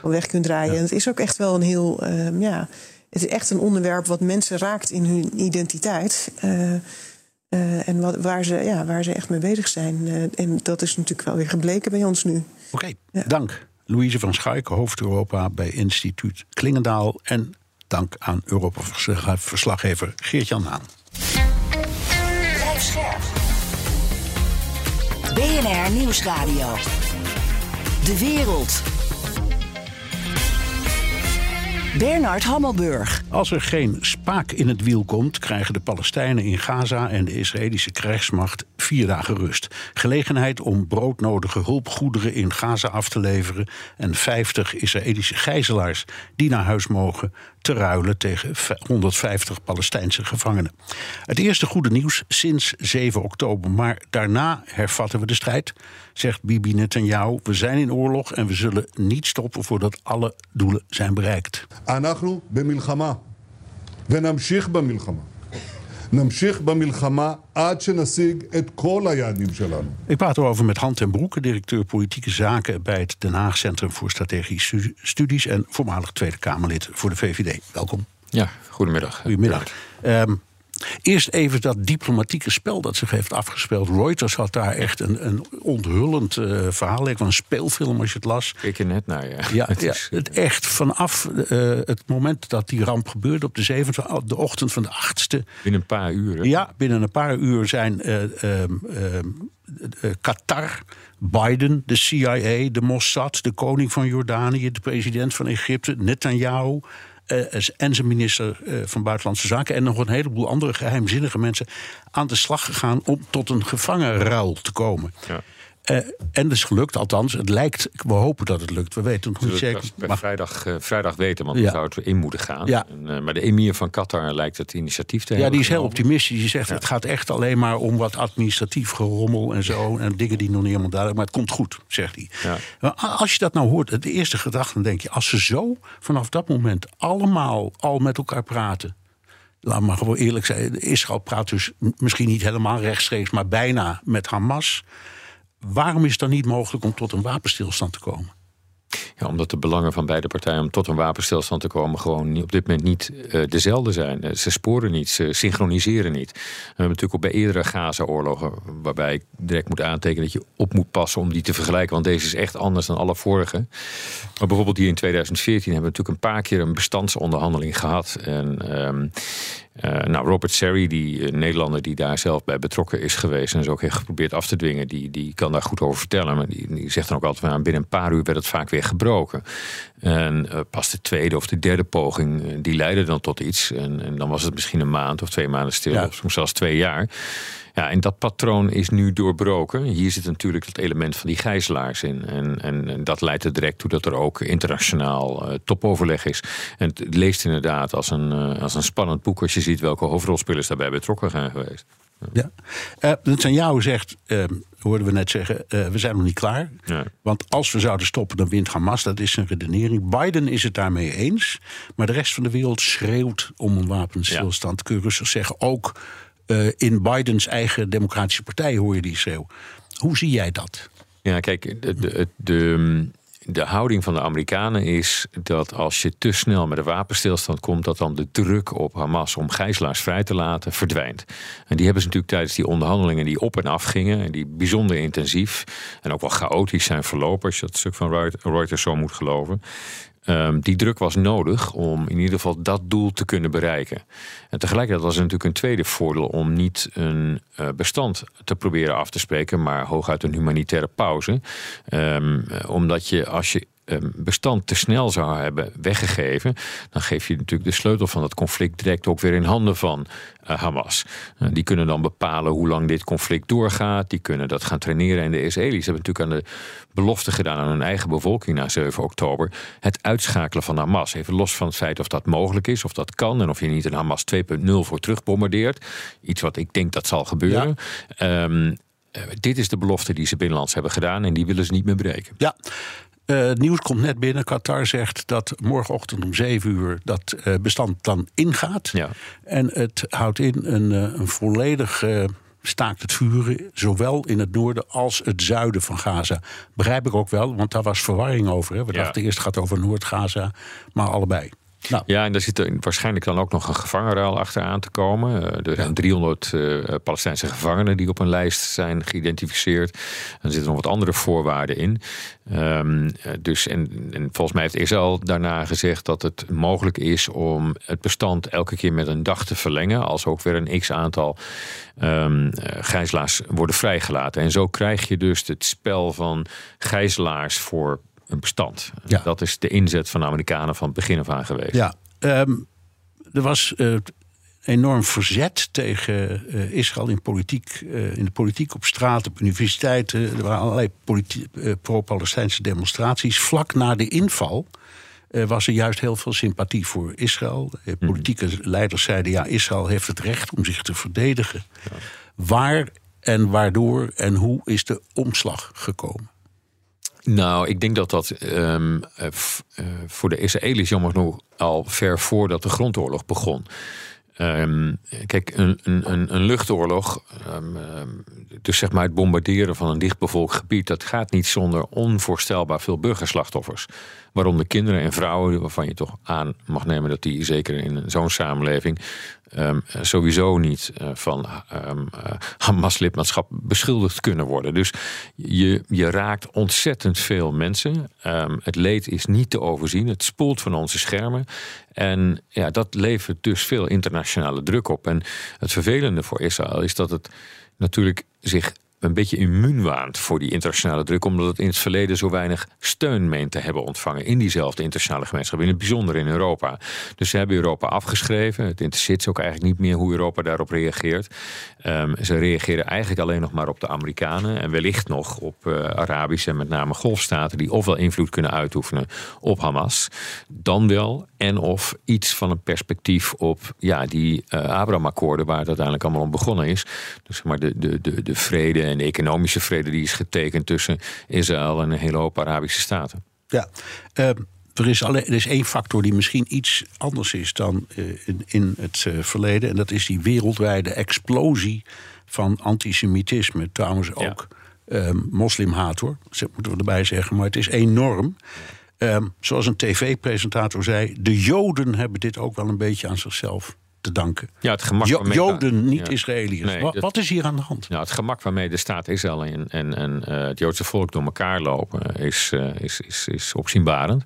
van weg kunt draaien. En het is ook echt wel een heel. ehm, ja, het is echt een onderwerp wat mensen raakt in hun identiteit. Eh, en wat, waar, ze, ja, waar ze echt mee bezig zijn. En dat is natuurlijk wel weer gebleken bij ons nu. Oké, dank. Louise van Schaik, hoofd Europa bij instituut Klingendaal. En dank aan Europa-verslaggever Geert-Jan Haan. BNR Nieuwsradio. De wereld. Bernard Hammelburg. Als er geen spaak in het wiel komt, krijgen de Palestijnen in Gaza en de Israëlische krijgsmacht vier dagen rust. Gelegenheid om broodnodige hulpgoederen in Gaza af te leveren en 50 Israëlische gijzelaars die naar huis mogen te ruilen tegen 150 Palestijnse gevangenen. Het eerste goede nieuws sinds 7 oktober, maar daarna hervatten we de strijd, zegt Bibi Netanyahu. We zijn in oorlog en we zullen niet stoppen voordat alle doelen zijn bereikt. We נמשיך במלחמה עד שנשיג את כל היעדים שלנו. Ik praat erover met Han ten Broeke, directeur politieke zaken bij het Den Haag Centrum voor Strategische Stu- Studies en voormalig Tweede Kamerlid voor de VVD. Welkom. Ja, goedemiddag. Goedemiddag. Ehm, eerst even dat diplomatieke spel dat zich heeft afgespeeld. Reuters had daar echt een, een onthullend eh, verhaal. Leek wel een speelfilm als je het las. Kijk er net naar, ja. Ja, Het ja, is- het echt vanaf eh, het moment dat die ramp gebeurde op de zevende, de ochtend van de achtste. Binnen een paar uur. hè? Ja, binnen een paar uur zijn eh, ehm, ehm, eh, Qatar, Biden, de CIA, de Mossad, de koning van Jordanië, de president van Egypte, Netanyahu. Eh, en zijn minister eh, van Buitenlandse Zaken. En nog een heleboel andere geheimzinnige mensen aan de slag gegaan om tot een gevangenruil te komen. Ja. Eh, en dat is gelukt, althans. Het lijkt, we hopen dat het lukt. We weten het niet we zeker. Maar vrijdag, eh, vrijdag weten, want Ja. dan zou het in moeten gaan. Ja. En, eh, maar de emir van Qatar lijkt het initiatief te Ja, hebben die is heel optimistisch. Die zegt het gaat echt alleen maar om wat administratief gerommel en zo. En dingen die nog niet helemaal duidelijk Maar het komt goed, zegt hij. Ja. Maar als je dat nou hoort, de eerste gedachte, dan denk je... als ze zo vanaf dat moment allemaal al met elkaar praten... Laat maar gewoon eerlijk zijn. Israël praat dus misschien niet helemaal rechtstreeks... maar bijna met Hamas. Waarom is het dan niet mogelijk om tot een wapenstilstand te komen? Ja, omdat de belangen van beide partijen om tot een wapenstilstand te komen gewoon op dit moment niet eh, dezelfde zijn. Eh, Ze sporen niet, ze synchroniseren niet. We hebben natuurlijk ook bij eerdere Gaza-oorlogen, waarbij ik direct moet aantekenen dat je op moet passen om die te vergelijken, want deze is echt anders dan alle vorige. Maar bijvoorbeeld hier in 2014 hebben we natuurlijk een paar keer een bestandsonderhandeling gehad. En ehm, eh, nou, Robert Serry, die eh, Nederlander die daar zelf bij betrokken is geweest en zo ook heeft geprobeerd af te dwingen, die, die kan daar goed over vertellen. Maar die, die zegt dan ook altijd: van, nou, binnen een paar uur werd het vaak weer gebroken. En eh, pas de tweede of de derde poging, die leidde dan tot iets. En, en dan was het misschien een maand of twee maanden stil, Ja. of soms zelfs twee jaar. Ja, en dat patroon is nu doorbroken. Hier zit natuurlijk het element van die gijzelaars in. En, en, en dat leidt er direct toe dat er ook internationaal eh, topoverleg is. En het leest inderdaad als een, eh, als een spannend boek als je ziet welke hoofdrolspelers daarbij betrokken zijn geweest. Ja. Eh Netanyahu zegt, eh, hoorden we net zeggen, we zijn nog niet klaar. Ja. Want als we zouden stoppen, dan wint Hamas. Dat is zijn redenering. Biden is het daarmee eens. Maar de rest van de wereld schreeuwt om een wapenstilstand. Kun je rustig zeggen. Ook eh, in Bidens eigen democratische partij hoor je die schreeuw. Hoe zie jij dat? Ja, kijk, de, de, de, de houding van de Amerikanen is dat als je te snel met een wapenstilstand komt, dat dan de druk op Hamas om gijzelaars vrij te laten verdwijnt. En die hebben ze natuurlijk tijdens die onderhandelingen die op en af gingen, en die bijzonder intensief en ook wel chaotisch zijn verlopen, als je dat stuk van Reut- Reuters zo moet geloven. Ehm, die druk was nodig om in ieder geval dat doel te kunnen bereiken. En tegelijkertijd was er natuurlijk een tweede voordeel om niet een eh, bestand te proberen af te spreken, maar hooguit een humanitaire pauze. Ehm, eh, omdat je als je bestand te snel zou hebben weggegeven, dan geef je natuurlijk de sleutel van dat conflict direct ook weer in handen van eh, Hamas. Eh, die kunnen dan bepalen hoe lang dit conflict doorgaat. Die kunnen dat gaan traineren. En de Israëli's hebben natuurlijk aan de belofte gedaan aan hun eigen bevolking na 7 oktober. Het uitschakelen van Hamas. Even los van het feit of dat mogelijk is, of dat kan. En of je niet een Hamas 2.0 voor terugbombardeert. Iets wat ik denk dat zal gebeuren. Ehm, eh, dit is de belofte die ze binnenlands hebben gedaan. En die willen ze niet meer breken. Ja. Eh, het nieuws komt net binnen. Qatar zegt dat morgenochtend om 7 uur dat eh, bestand dan ingaat. Ja. En het houdt in een, eh, een volledig staakt het vuren, zowel in het noorden als het zuiden van Gaza. Begrijp ik ook wel, want daar was verwarring over. Hè. We Ja. dachten eerst het gaat over Noord-Gaza, maar allebei. Nou, Ja, en daar zit waarschijnlijk dan ook nog een gevangenruil achteraan te komen. Eh, er zijn 300 eh, Palestijnse gevangenen die op een lijst zijn geïdentificeerd. En er zitten nog wat andere voorwaarden in. Ehm, eh, dus, en, en volgens mij heeft Israël daarna gezegd dat het mogelijk is om het bestand elke keer met een dag te verlengen. Als ook weer een x aantal ehm eh, gijzelaars worden vrijgelaten. En zo krijg je dus het spel van gijzelaars voor een bestand. Ja. Dat is de inzet van de Amerikanen van het begin af aan geweest. ja, ehm, er was eh, enorm verzet tegen eh, Israël in, politiek, eh, in de politiek, op straat, op universiteiten. Er waren allerlei pro-Palestijnse demonstraties. Vlak na de inval was er juist heel veel sympathie voor Israël. Eh, politieke leiders zeiden: ja, Israël heeft het recht om zich te verdedigen. Waar en waardoor en hoe is de omslag gekomen? Nou, ik denk dat dat ehm, eh, eh, voor de Israëli's jammer genoeg al ver voordat de grondoorlog begon. Ehm, kijk, een, een, een, luchtoorlog, ehm, dus zeg maar het bombarderen van een dichtbevolkt gebied, dat gaat niet zonder onvoorstelbaar veel burgerslachtoffers. Waaronder kinderen en vrouwen, waarvan je toch aan mag nemen dat die zeker in zo'n samenleving ehm, sowieso niet eh, van um, Hamas-lidmaatschap beschuldigd kunnen worden. Dus je, je raakt ontzettend veel mensen. Ehm, het leed is niet te overzien. Het spoelt van onze schermen. En ja, dat levert dus veel internationale druk op. En het vervelende voor Israël is dat het natuurlijk zich een beetje immuun waant voor die internationale druk, omdat het in het verleden zo weinig steun meent te hebben ontvangen in diezelfde internationale gemeenschap, in het bijzonder in Europa. Dus ze hebben Europa afgeschreven. Het interesseert ze ook eigenlijk niet meer hoe Europa daarop reageert. Um, ze reageren eigenlijk alleen nog maar op de Amerikanen en wellicht nog op uh, Arabische en met name golfstaten die ofwel invloed kunnen uitoefenen op Hamas, dan wel en of iets van een perspectief op ja, die uh, Abraham-akkoorden waar het uiteindelijk allemaal om begonnen is. Dus zeg maar de, de, de, de vrede de economische vrede die is getekend tussen Israël en een hele hoop Arabische staten. Ja, uh, er, is alleen, er is één factor die misschien iets anders is dan uh, in, in, het uh, verleden. En dat is die wereldwijde explosie van antisemitisme. Trouwens ook ja. moslimhaat hoor, dat moeten we erbij zeggen. Maar het is enorm. Um, zoals een tv-presentator zei, de Joden hebben dit ook wel een beetje aan zichzelf te danken. Ja, het gemak jo Joden, niet ja. Israëliërs. Nee, wat, wat, is hier aan de hand? Nou, het gemak waarmee de staat Israël en, en, en uh, het Joodse volk door elkaar lopen is, uh, is, is, is opzienbarend.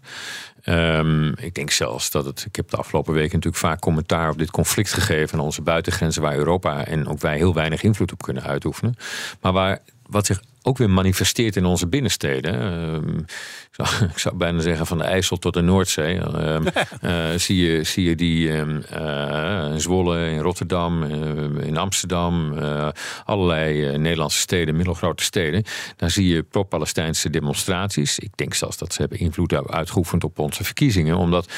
Um, ik denk zelfs dat het. Ik heb de afgelopen weken natuurlijk vaak commentaar op dit conflict gegeven aan onze buitengrenzen, waar Europa en ook wij heel weinig invloed op kunnen uitoefenen. Maar waar wat zich ook weer manifesteert in onze binnensteden. Uh, ik, zou, ik, zou, bijna zeggen van de IJssel tot de Noordzee. Uh, uh, zie, je, zie je die in Zwolle, in Rotterdam, in Amsterdam, allerlei Nederlandse steden, middelgrote steden. Daar zie je pro-Palestijnse demonstraties. Ik denk zelfs dat ze hebben invloed uitgeoefend op onze verkiezingen. Omdat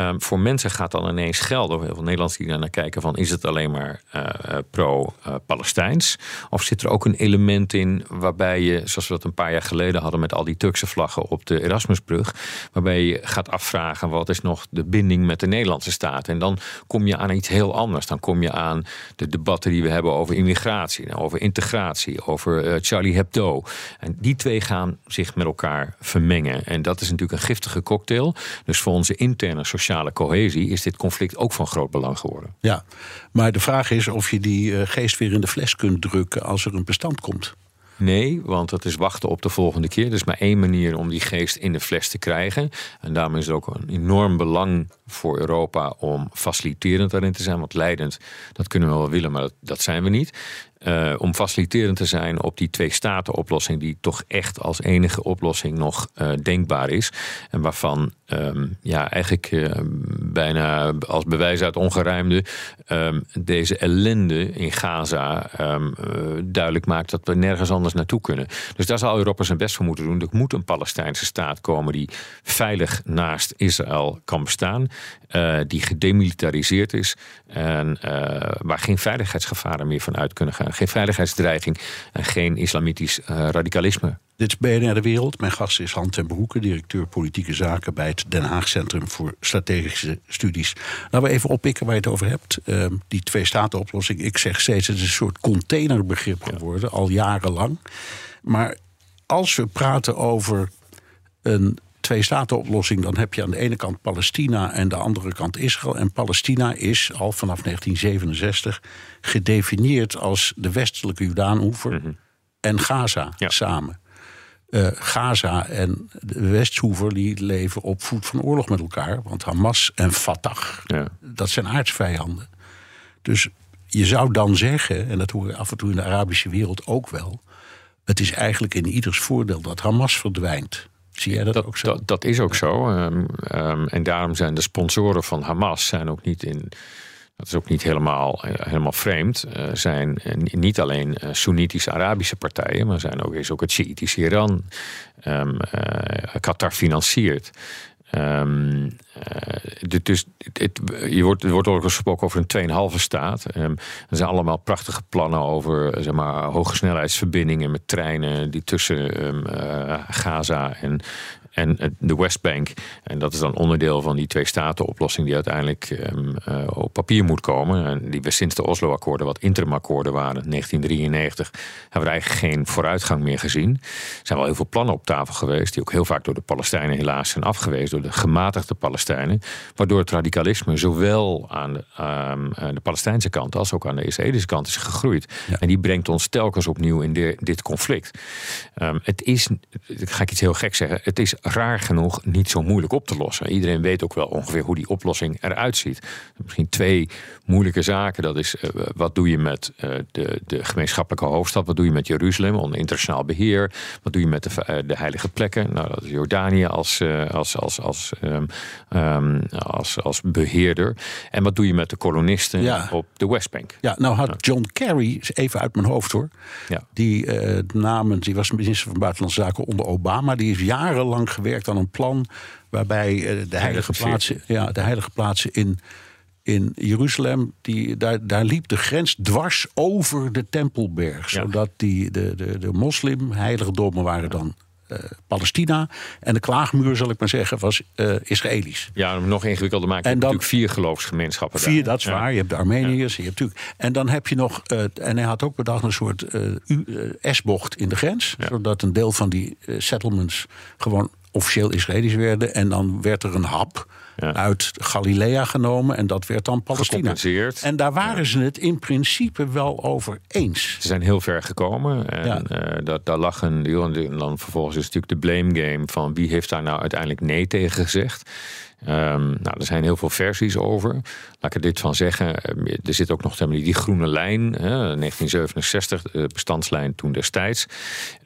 Um, voor mensen gaat dan ineens gelden, heel veel Nederlanders die daar naar kijken, van is het alleen maar uh, pro-Palestijns? of zit er ook een element in waarbij je, zoals we dat een paar jaar geleden hadden met al die Turkse vlaggen op de Erasmusbrug, waarbij je gaat afvragen wat is nog de binding met de Nederlandse staat? En dan kom je aan iets heel anders. Dan kom je aan de debatten die we hebben over immigratie, over integratie, over uh, Charlie Hebdo. En die twee gaan zich met elkaar vermengen. En dat is natuurlijk een giftige cocktail. Dus voor onze interne sociale cohesie is dit conflict ook van groot belang geworden. Ja, maar de vraag is of je die uh, geest weer in de fles kunt drukken als er een bestand komt. Nee, want dat is wachten op de volgende keer. Er is maar één manier om die geest in de fles te krijgen. En daarom is het ook een enorm belang voor Europa om faciliterend daarin te zijn. Want leidend, dat kunnen we wel willen, maar dat, zijn we niet. Uh, om faciliterend te zijn op die twee-staten-oplossing, die toch echt als enige oplossing nog uh, denkbaar is. En waarvan um, ja, eigenlijk uh, bijna als bewijs uit ongerijmde um, deze ellende in Gaza um, duidelijk maakt dat we nergens anders naartoe kunnen. Dus daar zal Europa zijn best voor moeten doen. Er moet een Palestijnse staat komen die veilig naast Israël kan bestaan, die gedemilitariseerd is en waar geen veiligheidsgevaren meer van uit kunnen gaan geen veiligheidsdreiging en geen islamitisch radicalisme. Dit is BNR De Wereld. Mijn gast is Han ten Broeke, directeur politieke zaken bij het Den Haag Centrum voor Strategische Studies. Laten we even oppikken waar je het over hebt. Uh, die twee-staten-oplossing. Ik zeg steeds, het is een soort containerbegrip geworden, al jarenlang. Maar als we praten over een twee-staten-oplossing, dan heb je aan de ene kant Palestina en de andere kant Israël. En Palestina is al vanaf 1967 gedefinieerd als de westelijke Jordaanoever mm -hmm. en Gaza ja. samen. Uh, Gaza en de Westhoever die leven op voet van oorlog met elkaar. Want Hamas en Fatah, ja. dat zijn aardsvijanden. Dus je zou dan zeggen, en dat hoor je af en toe in de Arabische wereld ook wel... het is eigenlijk in ieders voordeel dat Hamas verdwijnt. Zie jij dat, dat ook zo? Dat, dat is ook zo. Um, um, en daarom zijn de sponsoren van Hamas zijn ook niet in. Dat is ook niet helemaal, helemaal vreemd. Uh, zijn niet alleen Soenitische Arabische partijen, maar zijn ook, is ook het Shiïtische Iran. Uh, Qatar financiert. Uh, dus je wordt, er wordt ook gesproken over een 2,5 staat. Um, er zijn allemaal prachtige plannen over zeg maar, hoge snelheidsverbindingen met treinen die tussen Gaza en, en eh, de Westbank. En dat is dan onderdeel van die twee-staten-oplossing die uiteindelijk ehm, eh, op papier moet komen. En die we sinds de Oslo-akkoorden, wat interimakkoorden waren, 1993, hebben we eigenlijk geen vooruitgang meer gezien. Er zijn wel heel veel plannen op tafel geweest, die ook heel vaak door de Palestijnen helaas zijn afgewezen, door de gematigde Palestijnen. Waardoor het radicalisme zowel aan de, ehm, aan de Palestijnse kant als ook aan de Israëlische kant is gegroeid. En die brengt ons telkens opnieuw in de- dit conflict. Ehm, het is, ik ga ik iets heel gek zeggen, het is raar genoeg niet zo moeilijk op te lossen. Iedereen weet ook wel ongeveer hoe die oplossing eruit ziet. Misschien twee moeilijke zaken. Dat is eh, wat doe je met eh, de, de gemeenschappelijke hoofdstad? Wat doe je met Jeruzalem onder internationaal beheer? Wat doe je met de, eh, de heilige plekken? Nou, dat is Jordanië als, als, als, als, ehm, ehm, als, als beheerder. En wat doe je met de kolonisten Ja. op de Westbank? Ja, nou had John Kerry, even uit mijn hoofd hoor. Ja. Die namens, die was minister van Buitenlandse Zaken onder Obama. Die heeft jarenlang gewerkt aan een plan waarbij eh, de heilige plaatsen, ja, de heilige plaatsen in, in Jeruzalem, die, daar, daar liep de grens dwars over de Tempelberg. Ja. Zodat die, de, de, de moslim heiligdommen waren dan eh, Palestina. En de klaagmuur, zal ik maar zeggen, was eh Israëlisch. Ja, om nog ingewikkelder maken. En En dan- natuurlijk vier geloofsgemeenschappen. Vier, daar. dat is Ja. waar. Je hebt de Armeniërs. Je hebt natuurlijk, en dan heb je nog. en hij had ook bedacht een soort S-bocht in de grens. Zodat een deel van die settlements gewoon officieel Israëlisch werden. En dan werd er een hap Ja. uit Galilea genomen. En dat werd dan Palestina. En daar waren ze het in principe wel over eens. Ze zijn heel ver gekomen. En Ja. eh, dat, daar lag een. En dan vervolgens is natuurlijk de blame game van wie heeft daar nou uiteindelijk nee tegen gezegd. Ehm, nou, er zijn heel veel versies over. Laat ik er dit van zeggen. Eh, Er zit ook nog die groene lijn, hè, 1967, de bestandslijn toen destijds.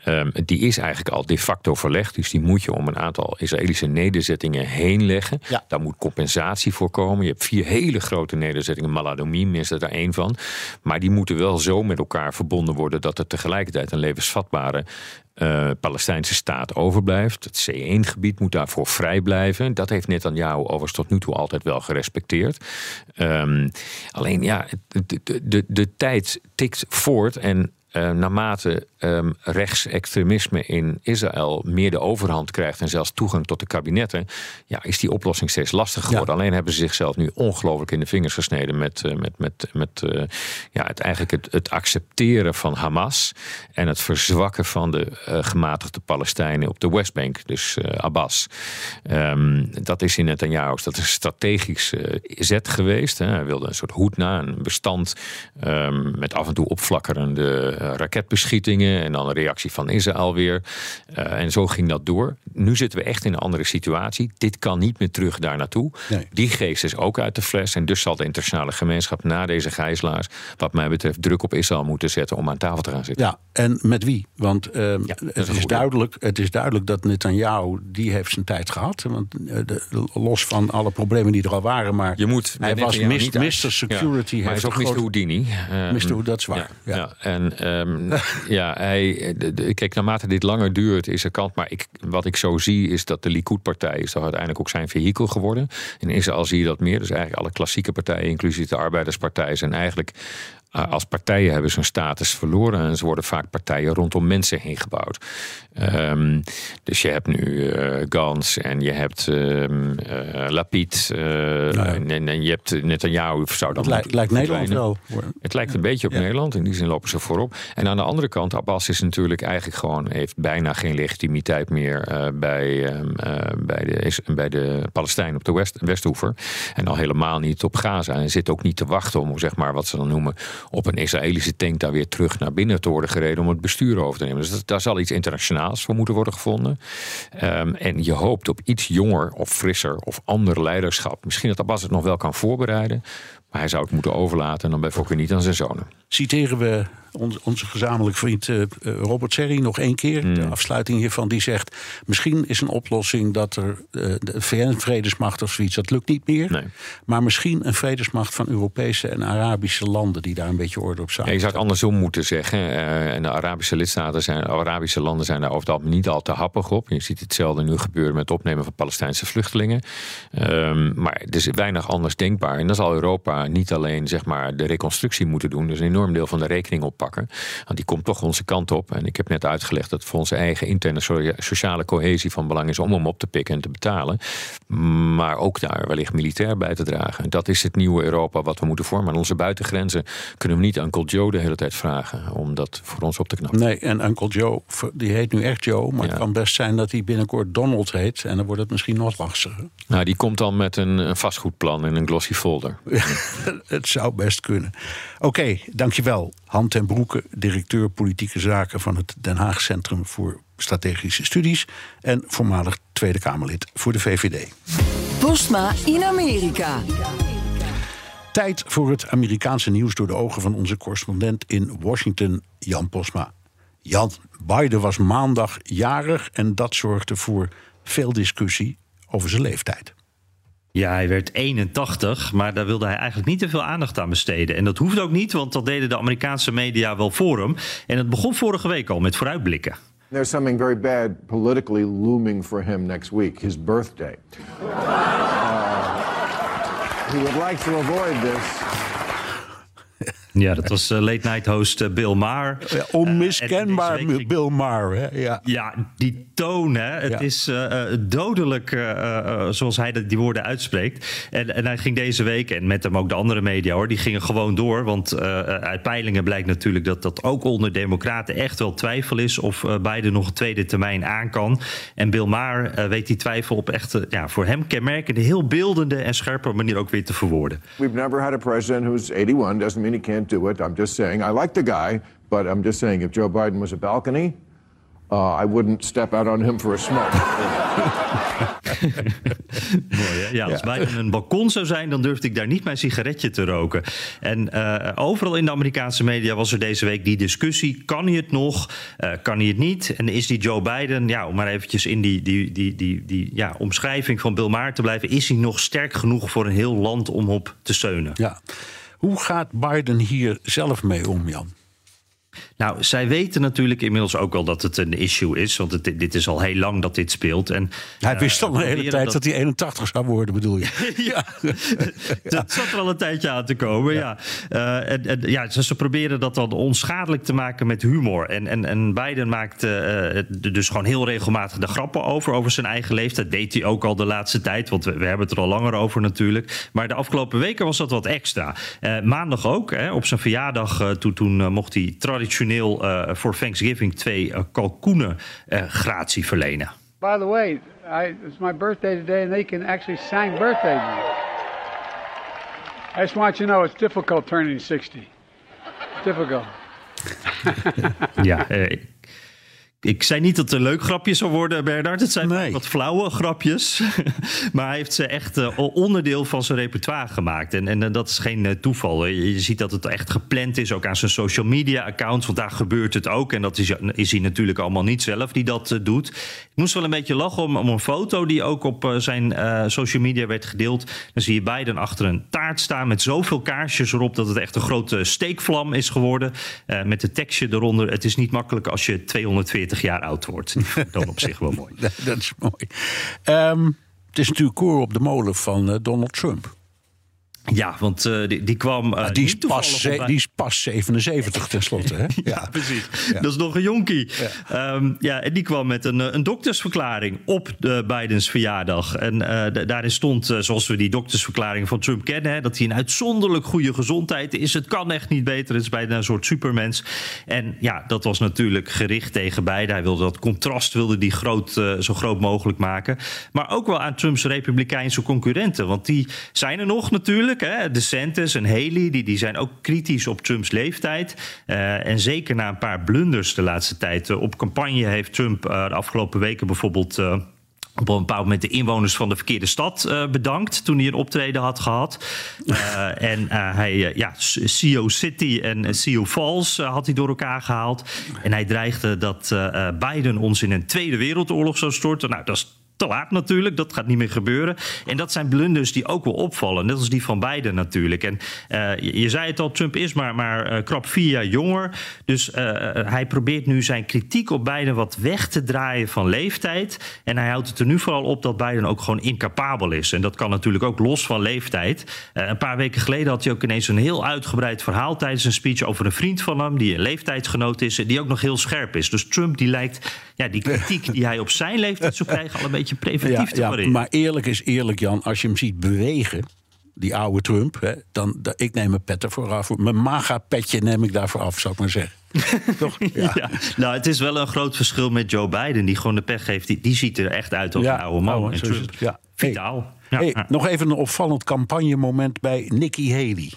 Ehm, die is eigenlijk al de facto verlegd. Dus die moet je om een aantal Israëlische nederzettingen heen leggen. Ja. Daar moet compensatie voor komen. Je hebt vier hele grote nederzettingen. Maladomim is er daar één van. Maar die moeten wel zo met elkaar verbonden worden... dat er tegelijkertijd een levensvatbare eh, Palestijnse staat overblijft. Het C1-gebied moet daarvoor vrij blijven. Dat heeft Netanyahu overigens tot nu toe altijd wel gerespecteerd. Ehm, alleen ja, de, de, de, de tijd tikt voort en... eh, naarmate ehm, rechtsextremisme in Israël meer de overhand krijgt en zelfs toegang tot de kabinetten, ja, is die oplossing steeds lastiger geworden. Alleen hebben ze zichzelf nu ongelooflijk in de vingers gesneden met, eh, met, met, met eh, ja, het, eigenlijk het, het accepteren van Hamas en het verzwakken van de gematigde Palestijnen op de Westbank, dus Abbas. Ehm, dat is in Netanyahu's, dat is een strategisch eh, zet geweest. Hè. Hij wilde een soort hoedna, een bestand ehm, met af en toe opflakkerende raketbeschietingen en dan een reactie van Israël weer. Eh, en zo ging dat door. Nu zitten we echt in een andere situatie. Dit kan niet meer terug daar naartoe. Nee. Die geest is ook uit de fles. En dus zal de internationale gemeenschap na deze gijzelaars, wat mij betreft, druk op Israël moeten zetten om aan tafel te gaan zitten. Ja, en met wie? Want ehm, het, is duidelijk, het is duidelijk dat Netanyahu, die heeft zijn tijd gehad. Want eh, de- los van alle problemen die er al waren. Maar Je moet hij was Netanyahu Mr. Security. Ja, maar hij is ook Mr. Houdini. Ehm, Mr. Houdini, dat is waar. Ja, Ja. ja. en ehm, ja, hij, kijk, naarmate dit langer duurt, is er kant. Maar ik, wat ik zo zie, is dat de Likud-partij is toch uiteindelijk ook zijn vehikel geworden. In Israël zie je dat meer. Dus eigenlijk alle klassieke partijen, inclusief de arbeiderspartij, zijn eigenlijk. Eh, Als partijen hebben ze hun status verloren en ze worden vaak partijen rondom mensen heen gebouwd. Ehm, dus je hebt nu eh, Gans en je hebt eh, Lapid eh, en, en- en je hebt Netanyahu zou dan Het lijkt, lijkt Nederland wel. Het lijkt een beetje op Nederland. In die zin lopen ze voorop. En aan de andere kant, Abbas is natuurlijk eigenlijk gewoon... heeft bijna geen legitimiteit meer bij, ehm, eh, bij, de, bij de Palestijnen op de West, Westhoever. En al helemaal niet op Gaza. En zit ook niet te wachten om, zeg maar, wat ze dan noemen... op een Israëlische tank daar weer terug naar binnen te worden gereden... om het bestuur over te nemen. Dus daar zal iets internationaals voor moeten worden gevonden. Ehm, en je hoopt op iets jonger of frisser of ander leiderschap. Misschien dat Abbas het nog wel kan voorbereiden... Maar hij zou het moeten overlaten en dan bij voorkeur niet aan zijn zonen. Citeren we onze, onze gezamenlijke vriend eh, Robert Serri nog één keer. Hmm. De afsluiting hiervan. Die zegt: Misschien is een oplossing dat er eh, de VN-vredesmacht of zoiets. dat lukt niet meer. Nee. Maar misschien een vredesmacht van Europese en Arabische landen. die daar een beetje orde op Ja, zouden je zou het andersom moeten zeggen. eh, en de Arabische lidstaten zijn, Arabische landen zijn daar over het algemeen niet al te happig op. Je ziet hetzelfde nu gebeuren met het opnemen van Palestijnse vluchtelingen. Ehm, maar er is weinig anders denkbaar. En dan zal Europa niet alleen zeg maar, de reconstructie moeten doen. Dus een enorm deel van de rekening op pakken. Want die komt toch onze kant op. En ik heb net uitgelegd dat voor onze eigen interne so- sociale cohesie van belang is om hem op te pikken en te betalen. Maar ook daar wellicht militair bij te dragen. En dat is het nieuwe Europa wat we moeten vormen. Aan onze buitengrenzen kunnen we niet Uncle Joe de hele tijd vragen om dat voor ons op te knappen. Nee, en Uncle Joe, die heet nu echt Joe. Maar het kan best zijn dat hij binnenkort Donald heet. En dan wordt het misschien nog lastiger. Nou, die komt dan met een, een vastgoedplan in een glossy folder. het zou best kunnen. Oké, dankjewel. Han ten Broeke, directeur politieke zaken van het Den Haag Centrum voor Strategische Studies. En voormalig Tweede Kamerlid voor de VVD. Postma in Amerika. Tijd voor het Amerikaanse nieuws door de ogen van onze correspondent in Washington, Jan Posma. Jan, Biden was maandag jarig en dat zorgde voor veel discussie over zijn leeftijd. Ja, hij werd 81, maar daar wilde hij eigenlijk niet te veel aandacht aan besteden. En dat hoeft ook niet, want dat deden de Amerikaanse media wel voor hem. En het begon vorige week al met vooruitblikken. There's something very bad politically looming for him next week, his birthday. Uh, he would like to avoid this. Ja, dat was eh, late night host eh, Bill Maher. Ja, onmiskenbaar Bill Maher. Hè? Ja. Ja, die toon, hè. Het Ja. is eh, eh, dodelijk eh, eh, zoals hij dat- die woorden uitspreekt. En, en hij ging deze week, en met hem ook de andere media hoor, die gingen gewoon door. Want eh, uit peilingen blijkt natuurlijk dat dat ook onder Democraten echt wel twijfel is of eh, Biden nog een tweede termijn aan kan. En Bill Maher eh, weet die twijfel op echt, eh, ja, voor hem kenmerkende, heel beeldende en scherpe manier ook weer te verwoorden. We've never had a president who's 81. Doesn't mean he can't do it. I'm just saying, I like the guy, but I'm just saying, if Joe Biden was a balcony, uh, I wouldn't step out on him for a smoke. Mooi, hè? Ja, als Biden een balkon zou zijn, dan durfde ik daar niet mijn sigaretje te roken. En eh, overal in de Amerikaanse media was er deze week die discussie. Kan hij het nog? Eh, kan hij het niet? En is die Joe Biden, ja, om maar eventjes in die, die, die, die, die ja, omschrijving van Bill Maher te blijven... is hij nog sterk genoeg voor een heel land om op te steunen? Ja. Hoe gaat Biden hier zelf mee om, Jan? Nou, zij weten natuurlijk inmiddels ook wel dat het een issue is. Want het, dit is al heel lang dat dit speelt. En, Hij eh, wist al een hele tijd dat... hij 81 zou worden, bedoel je? ja, dat zat er al een tijdje aan te komen. Ja. Eh, en, en, ja, ze, ze proberen dat dan onschadelijk te maken met humor. En, en, en Biden maakt eh, dus gewoon heel regelmatig de grappen over, over zijn eigen leeftijd. Dat deed hij ook al de laatste tijd, want we, we hebben het er al langer over natuurlijk. Maar de afgelopen weken was dat wat extra. Maandag ook, hè, op zijn verjaardag, toen, toen mocht hij traditioneel eh, voor Thanksgiving twee eh, kalkoenen eh, gratie verlenen. By the way, I, it's my birthday today, and they can actually sing birthday. I just want you to know it's difficult turning 60. Difficult. Ja, eh, ik zei niet dat het een leuk grapje zou worden, Bernard. Het zijn wat flauwe grapjes. maar hij heeft ze echt eh, onderdeel van zijn repertoire gemaakt. En, en eh, dat is geen eh, toeval. Je, je ziet dat het echt gepland is, ook aan zijn social media accounts. Want daar gebeurt het ook. En dat is, is hij natuurlijk allemaal niet zelf die dat doet. Ik moest wel een beetje lachen om, om een foto die ook op zijn social media werd gedeeld. Dan zie je Biden achter een taart staan met zoveel kaarsjes erop... dat het echt een grote steekvlam is geworden. Met het tekstje eronder. Het is niet makkelijk als je 240 jaar oud wordt. Dan op zich wel mooi. Dat, dat is mooi. Ehm, het is natuurlijk koor op de molen van eh, Donald Trump. Ja, want eh, die, die kwam. eh, die, is pas, bij- die is pas 77 tenslotte. Hè? Ja, precies. Dat is nog een jonkie. Ja. ja, en die kwam met een, eh, een doktersverklaring op de Bidens verjaardag. En da- daarin stond, zoals we die doktersverklaring van Trump kennen... Hè, dat hij een uitzonderlijk goede gezondheid is. Het kan echt niet beter. Het is bijna een soort supermens. En ja, dat was natuurlijk gericht tegen Biden. Hij wilde dat contrast wilde die groot, zo groot mogelijk maken. Maar ook wel aan Trumps republikeinse concurrenten. Want die zijn er nog natuurlijk. Hè. DeSantis en Haley, die, die zijn ook kritisch op Trumps leeftijd. Eh, en zeker na een paar blunders de laatste tijd. Eh, op campagne heeft Trump eh, de afgelopen weken bijvoorbeeld... op een bepaald moment de inwoners van de verkeerde stad bedankt toen hij een optreden had gehad. Eh, en hij, ja, CEO City en CEO Falls had hij door elkaar gehaald. En hij dreigde dat Biden ons in een tweede wereldoorlog zou storten. Nou, dat is te laat natuurlijk. Dat gaat niet meer gebeuren. En dat zijn blunders die ook wel opvallen. Net als die van Biden natuurlijk. En uh, je, zei het al, Trump is maar, maar uh, krap vier jaar jonger. Dus uh, hij probeert nu zijn kritiek op Biden wat weg te draaien van leeftijd. En hij houdt het er nu vooral op dat Biden ook gewoon incapabel is. En dat kan natuurlijk ook los van leeftijd. een paar weken geleden had hij ook ineens een heel uitgebreid verhaal tijdens een speech over een vriend van hem, die een leeftijdsgenoot is, en die ook nog heel scherp is. Dus Trump die lijkt ja, die kritiek die hij op zijn leeftijd zou krijgen al preventief ja, te ja, maar eerlijk is eerlijk, Jan. Als je hem ziet bewegen, die oude Trump... Hè, dan, dan, ik neem mijn pet ervoor af. Mijn maga-petje neem ik daarvoor af, zou ik maar zeggen. Toch? Ja. ja. Nou, het is wel een groot verschil met Joe Biden... die gewoon de pech heeft. Die, die ziet er echt uit als Ja, een oude man. oude, en zo is Trump, het, ja. vitaal. Ja, Hey. Nog even een opvallend campagnemoment bij Nikki Haley.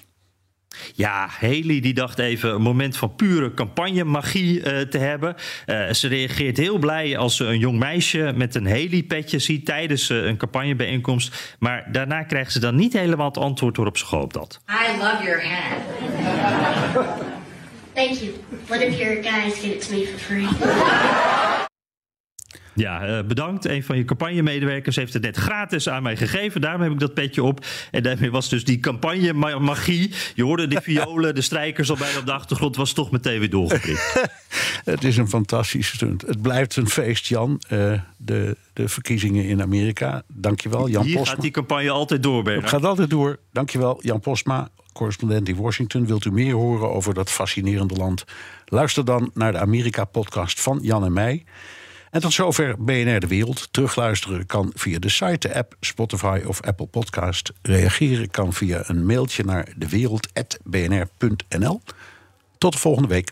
Ja, Haley die dacht even een moment van pure campagnemagie uh, te hebben. Uh, ze reageert heel blij als ze een jong meisje met een Haley-petje ziet tijdens uh, een campagnebijeenkomst. Maar daarna krijgt ze dan niet helemaal het antwoord waarop ze gehoopt had. I love your hat. Thank you. What if your guys give it to me for free? Ja, uh, bedankt. Een van je campagnemedewerkers heeft het net gratis aan mij gegeven. Daarom heb ik dat petje op. En daarmee was dus die campagnemagie. Je hoorde die violen, de strijkers al bijna op de achtergrond. Was toch meteen weer doorgeprikt. Het is een fantastische stunt. Het blijft een feest, Jan. Uh, de, de verkiezingen in Amerika. Dankjewel, Jan Hier Postma. gaat die campagne altijd door, Bernard. Het gaat altijd door. Dankjewel, Jan Postma, correspondent in Washington. Wilt u meer horen over dat fascinerende land? Luister dan naar de Amerika-podcast van Jan en mij. En tot zover BNR De Wereld. Terugluisteren kan via de site, de app, Spotify of Apple Podcast. Reageren kan via een mailtje naar dewereld.bnr.nl. Tot de volgende week.